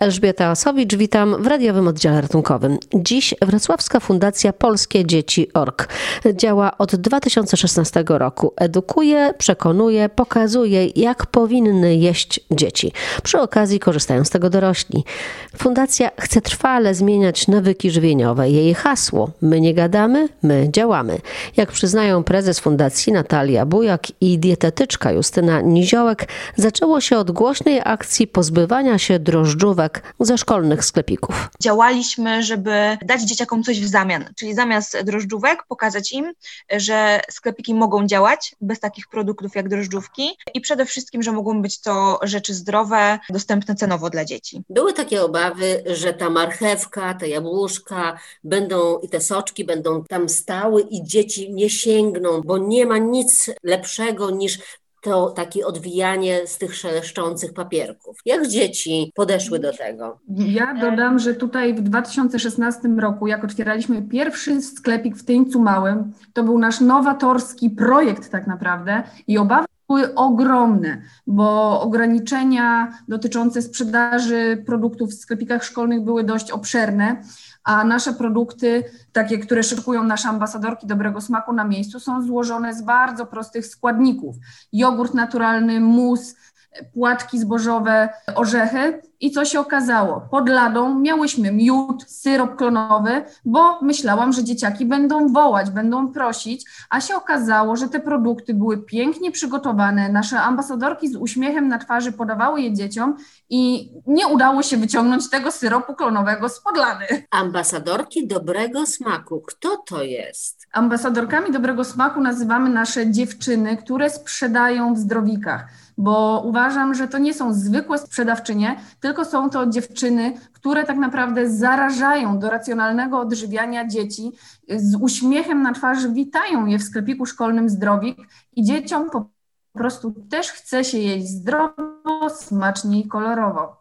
Elżbieta Osowicz, witam w radiowym oddziale ratunkowym. Dziś Wrocławska Fundacja Polskie Dzieci Org działa od 2016 roku. Edukuje, przekonuje, pokazuje, jak powinny jeść dzieci. Przy okazji korzystają z tego dorośli. Fundacja chce trwale zmieniać nawyki żywieniowe. Jej hasło: My nie gadamy, my działamy. Jak przyznają prezes Fundacji Natalia Bujak i dietetyczka Justyna Niziołek, zaczęło się od głośnej akcji pozbywania się drożdżówek ze szkolnych sklepików. Działaliśmy, żeby dać dzieciakom coś w zamian, czyli zamiast drożdżówek pokazać im, że sklepiki mogą działać bez takich produktów jak drożdżówki i przede wszystkim, że mogą być to rzeczy zdrowe, dostępne cenowo dla dzieci. Były takie obawy, że ta marchewka, te jabłuszka będą i te soczki będą tam stały i dzieci nie sięgną, bo nie ma nic lepszego niż to takie odwijanie z tych szeleszczących papierków. Jak dzieci podeszły do tego? Ja dodam, że tutaj w 2016 roku, jak otwieraliśmy pierwszy sklepik w Tyńcu Małym, to był nasz nowatorski projekt tak naprawdę i obawy były ogromne, bo ograniczenia dotyczące sprzedaży produktów w sklepikach szkolnych były dość obszerne, a nasze produkty, takie, które szykują nasze ambasadorki dobrego smaku na miejscu, są złożone z bardzo prostych składników. Jogurt naturalny, mus, płatki zbożowe, orzechy. I co się okazało? Pod ladą miałyśmy miód, syrop klonowy, bo myślałam, że dzieciaki będą wołać, będą prosić, a się okazało, że te produkty były pięknie przygotowane. Nasze ambasadorki z uśmiechem na twarzy podawały je dzieciom i nie udało się wyciągnąć tego syropu klonowego z podlady. Ambasadorki dobrego smaku. Kto to jest? Ambasadorkami dobrego smaku nazywamy nasze dziewczyny, które sprzedają w zdrowikach bo uważam, że to nie są zwykłe sprzedawczynie, tylko są to dziewczyny, które tak naprawdę zarażają do racjonalnego odżywiania dzieci, z uśmiechem na twarzy witają je w sklepiku szkolnym Zdrowik i dzieciom po prostu też chce się jeść zdrowo, smacznie i kolorowo.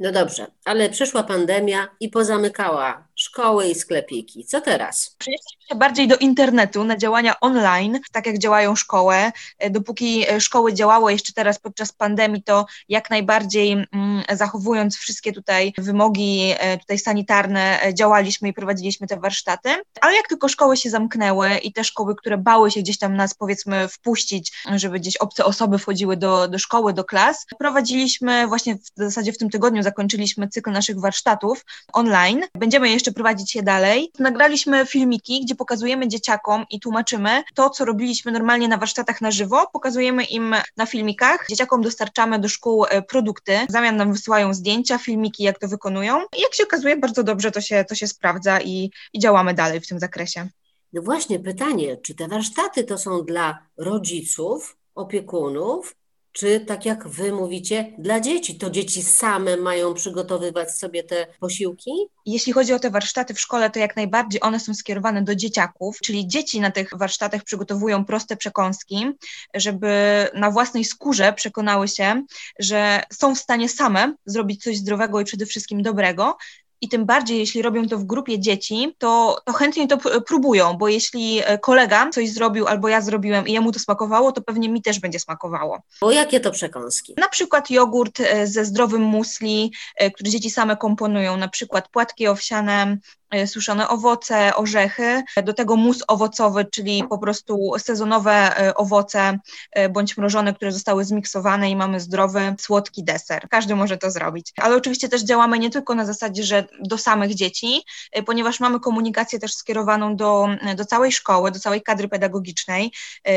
No dobrze, ale przyszła pandemia i pozamykała szkoły i sklepiki. Co teraz? Przenieśliśmy się bardziej do internetu, na działania online, tak jak działają szkoły. E, dopóki e, szkoły działały jeszcze teraz podczas pandemii, to jak najbardziej mm, zachowując wszystkie tutaj wymogi e, tutaj sanitarne, działaliśmy i prowadziliśmy te warsztaty. Ale jak tylko szkoły się zamknęły i te szkoły, które bały się gdzieś tam nas powiedzmy wpuścić, żeby gdzieś obce osoby wchodziły do, do szkoły, do klas, prowadziliśmy właśnie w zasadzie w tym tygodniu zakończyliśmy cykl naszych warsztatów online. Będziemy jeszcze jeszcze prowadzić je dalej. Nagraliśmy filmiki, gdzie pokazujemy dzieciakom i tłumaczymy to, co robiliśmy normalnie na warsztatach na żywo, pokazujemy im na filmikach. Dzieciakom dostarczamy do szkół e, produkty, w zamian nam wysyłają zdjęcia, filmiki, jak to wykonują. I jak się okazuje, bardzo dobrze to się, to się sprawdza i, i działamy dalej w tym zakresie. No właśnie pytanie, czy te warsztaty to są dla rodziców, opiekunów, czy tak jak wy mówicie, dla dzieci, to dzieci same mają przygotowywać sobie te posiłki? Jeśli chodzi o te warsztaty w szkole, to jak najbardziej one są skierowane do dzieciaków, czyli dzieci na tych warsztatach przygotowują proste przekąski, żeby na własnej skórze przekonały się, że są w stanie same zrobić coś zdrowego i przede wszystkim dobrego, i tym bardziej, jeśli robią to w grupie dzieci, to, to chętnie to próbują, bo jeśli e, kolega coś zrobił albo ja zrobiłem i jemu to smakowało, to pewnie mi też będzie smakowało. Bo jakie to przekąski? Na przykład jogurt e, ze zdrowym musli, e, który dzieci same komponują, na przykład płatki owsiane, suszone owoce, orzechy, do tego mus owocowy, czyli po prostu sezonowe e, owoce e, bądź mrożone, które zostały zmiksowane i mamy zdrowy, słodki deser. Każdy może to zrobić. Ale oczywiście też działamy nie tylko na zasadzie, że do samych dzieci, ponieważ mamy komunikację też skierowaną do, do całej szkoły, do całej kadry pedagogicznej,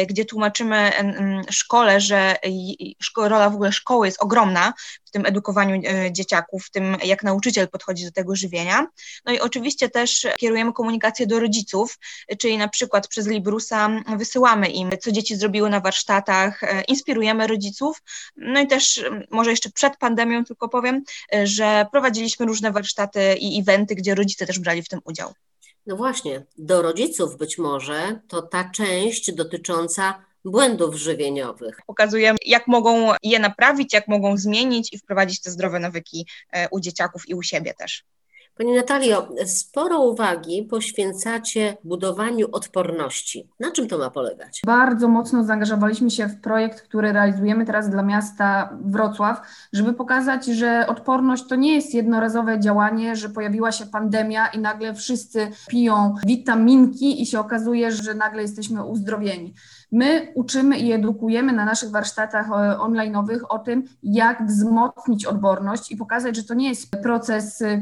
gdzie tłumaczymy szkole, że rola w ogóle szkoły jest ogromna w tym edukowaniu dzieciaków, w tym jak nauczyciel podchodzi do tego żywienia. No i oczywiście oczywiście też kierujemy komunikację do rodziców, czyli na przykład przez Librusa wysyłamy im, co dzieci zrobiły na warsztatach, e, inspirujemy rodziców. No i też może jeszcze przed pandemią tylko powiem, e, że prowadziliśmy różne warsztaty i eventy, gdzie rodzice też brali w tym udział. No właśnie, do rodziców być może to ta część dotycząca błędów żywieniowych. Pokazujemy, jak mogą je naprawić, jak mogą zmienić i wprowadzić te zdrowe nawyki e, u dzieciaków i u siebie też. Pani Natalio, sporo uwagi poświęcacie budowaniu odporności. Na czym to ma polegać? Bardzo mocno zaangażowaliśmy się w projekt, który realizujemy teraz dla miasta Wrocław, żeby pokazać, że odporność to nie jest jednorazowe działanie, że pojawiła się pandemia i nagle wszyscy piją witaminki i się okazuje, że nagle jesteśmy uzdrowieni. My uczymy i edukujemy na naszych warsztatach e, online'owych o tym, jak wzmocnić odporność i pokazać, że to nie jest proces e,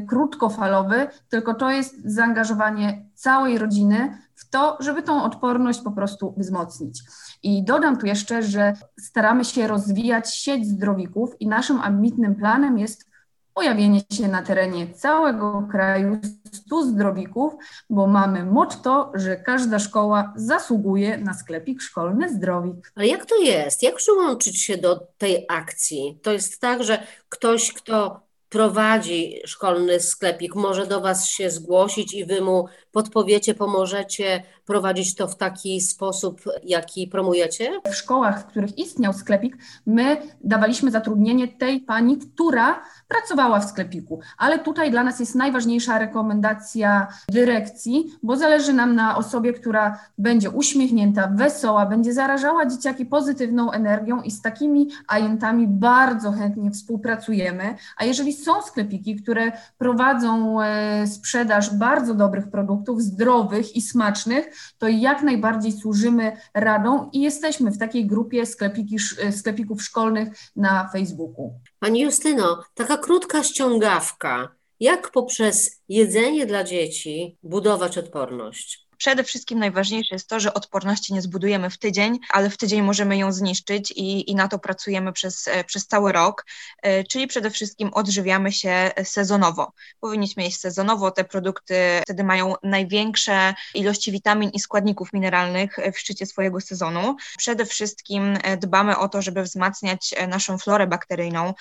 krótkofalowy, tylko to jest zaangażowanie całej rodziny w to, żeby tą odporność po prostu wzmocnić. I dodam tu jeszcze, że staramy się rozwijać sieć zdrowików i naszym ambitnym planem jest pojawienie się na terenie całego kraju 100 zdrowików, bo mamy motto, że każda szkoła zasługuje na sklepik szkolny zdrowik. Ale jak to jest? Jak przyłączyć się do tej akcji? To jest tak, że ktoś, kto prowadzi szkolny sklepik, może do Was się zgłosić i Wy mu podpowiecie, pomożecie prowadzić to w taki sposób, jaki promujecie? W szkołach, w których istniał sklepik, my dawaliśmy zatrudnienie tej pani, która pracowała w sklepiku. Ale tutaj dla nas jest najważniejsza rekomendacja dyrekcji, bo zależy nam na osobie, która będzie uśmiechnięta, wesoła, będzie zarażała dzieciaki pozytywną energią i z takimi ajentami bardzo chętnie współpracujemy. A jeżeli są sklepiki, które prowadzą e, sprzedaż bardzo dobrych produktów, zdrowych i smacznych, to jak najbardziej służymy radą i jesteśmy w takiej grupie sklepiki, sklepików szkolnych na Facebooku. Pani Justyno, taka krótka ściągawka. Jak poprzez jedzenie dla dzieci budować odporność? Przede wszystkim najważniejsze jest to, że odporności nie zbudujemy w tydzień, ale w tydzień możemy ją zniszczyć i, i na to pracujemy przez, e, przez cały rok, e, czyli przede wszystkim odżywiamy się sezonowo. Powinniśmy jeść sezonowo, te produkty wtedy mają największe ilości witamin i składników mineralnych w szczycie swojego sezonu. Przede wszystkim e, dbamy o to, żeby wzmacniać naszą florę bakteryjną,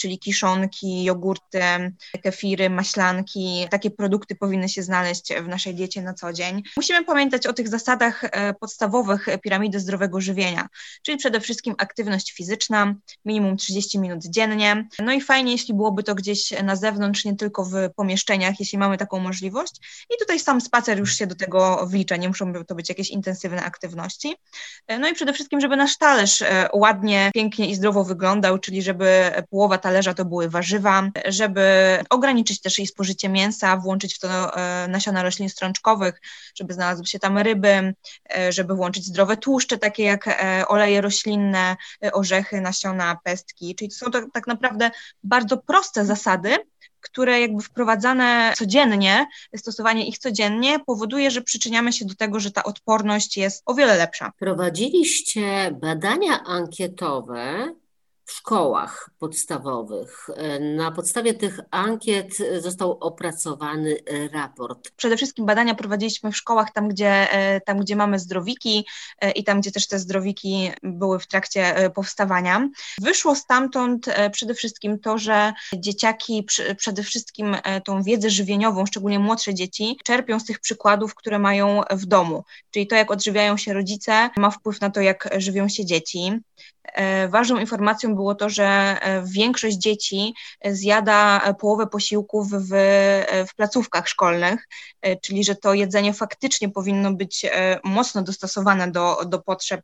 czyli kiszonki, jogurty, kefiry, maślanki. Takie produkty powinny się znaleźć w naszej diecie na co dzień musimy pamiętać o tych zasadach e, podstawowych piramidy zdrowego żywienia, czyli przede wszystkim aktywność fizyczna, minimum 30 minut dziennie. No i fajnie, jeśli byłoby to gdzieś na zewnątrz, nie tylko w pomieszczeniach, jeśli mamy taką możliwość. I tutaj sam spacer już się do tego wlicza, nie muszą to być jakieś intensywne aktywności. E, no i przede wszystkim, żeby nasz talerz e, ładnie, pięknie i zdrowo wyglądał, czyli żeby połowa talerza to były warzywa, żeby ograniczyć też jej spożycie mięsa, włączyć w to nasiona roślin strączkowych, żeby znalazły się tam ryby, e, żeby włączyć zdrowe tłuszcze, takie jak e, oleje roślinne, e, orzechy, nasiona, pestki. Czyli to są to tak naprawdę bardzo proste zasady, które jakby wprowadzane codziennie, stosowanie ich codziennie powoduje, że przyczyniamy się do tego, że ta odporność jest o wiele lepsza. Prowadziliście badania ankietowe w szkołach podstawowych. Na podstawie tych ankiet został opracowany raport. Przede wszystkim badania prowadziliśmy w szkołach, tam gdzie, e, tam, gdzie mamy zdrowiki e, i tam, gdzie też te zdrowiki były w trakcie e, powstawania. Wyszło stamtąd przede wszystkim to, że dzieciaki przede wszystkim tą wiedzę żywieniową, szczególnie młodsze dzieci, czerpią z tych przykładów, które mają w domu. Czyli to, jak odżywiają się rodzice, ma wpływ na to, jak żywią się dzieci. E, ważną informacją było to, że e, większość dzieci zjada połowę posiłków w, w placówkach szkolnych, e, czyli że to jedzenie faktycznie powinno być mocno dostosowane do, do, potrzeb,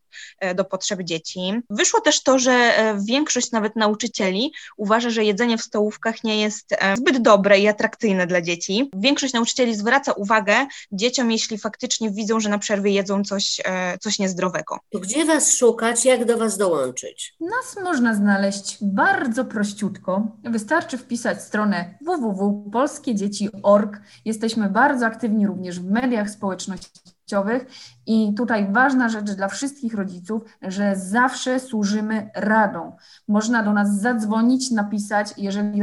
do potrzeb dzieci. Wyszło też to, że większość nawet nauczycieli uważa, że jedzenie w stołówkach nie jest zbyt dobre i atrakcyjne dla dzieci. Większość nauczycieli zwraca uwagę dzieciom, jeśli faktycznie widzą, że na przerwie jedzą coś, coś niezdrowego. To gdzie Was szukać, jak do Was dołączyć? Nas można znaleźć bardzo prościutko. Wystarczy wpisać stronę www.polskiedzieci.org. Jesteśmy bardzo aktywni również w mediach społecznościowych i tutaj ważna rzecz dla wszystkich rodziców, że zawsze służymy radą. Można do nas zadzwonić, napisać, jeżeli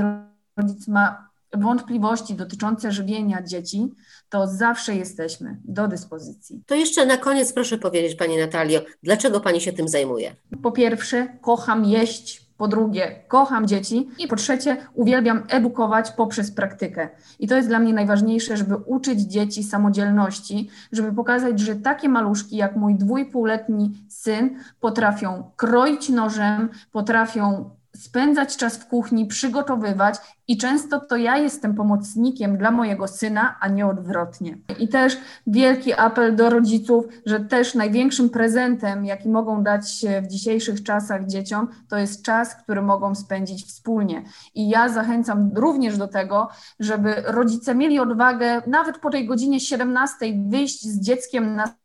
rodzic ma wątpliwości dotyczące żywienia dzieci, to zawsze jesteśmy do dyspozycji. To jeszcze na koniec proszę powiedzieć, Pani Natalio, dlaczego Pani się tym zajmuje? Po pierwsze, kocham jeść. Po drugie, kocham dzieci. I po trzecie, uwielbiam edukować poprzez praktykę. I to jest dla mnie najważniejsze, żeby uczyć dzieci samodzielności, żeby pokazać, że takie maluszki jak mój dwójpółletni syn potrafią kroić nożem, potrafią spędzać czas w kuchni, przygotowywać i często to ja jestem pomocnikiem dla mojego syna, a nie odwrotnie. I też wielki apel do rodziców, że też największym prezentem, jaki mogą dać w dzisiejszych czasach dzieciom, to jest czas, który mogą spędzić wspólnie. I ja zachęcam również do tego, żeby rodzice mieli odwagę nawet po tej godzinie 17 wyjść z dzieckiem na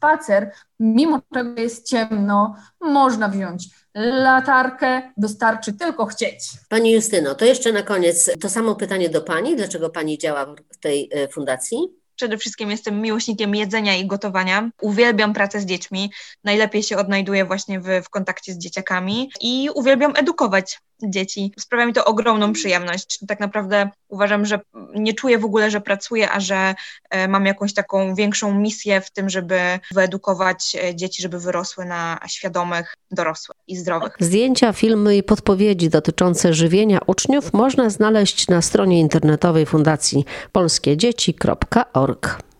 spacer, mimo że jest ciemno, można wziąć latarkę, wystarczy tylko chcieć. Pani Justyno, to jeszcze na koniec to samo pytanie do Pani. Dlaczego Pani działa w tej e, fundacji? Przede wszystkim jestem miłośnikiem jedzenia i gotowania. Uwielbiam pracę z dziećmi. Najlepiej się odnajduję właśnie w, w kontakcie z dzieciakami i uwielbiam edukować dzieci. Sprawia mi to ogromną przyjemność. Tak naprawdę uważam, że nie czuję w ogóle, że pracuję, a że e, mam jakąś taką większą misję w tym, żeby wyedukować e, dzieci, żeby wyrosły na świadomych, dorosłych i zdrowych. Zdjęcia, filmy i podpowiedzi dotyczące żywienia uczniów można znaleźć na stronie internetowej Fundacji polskiedzieci.org.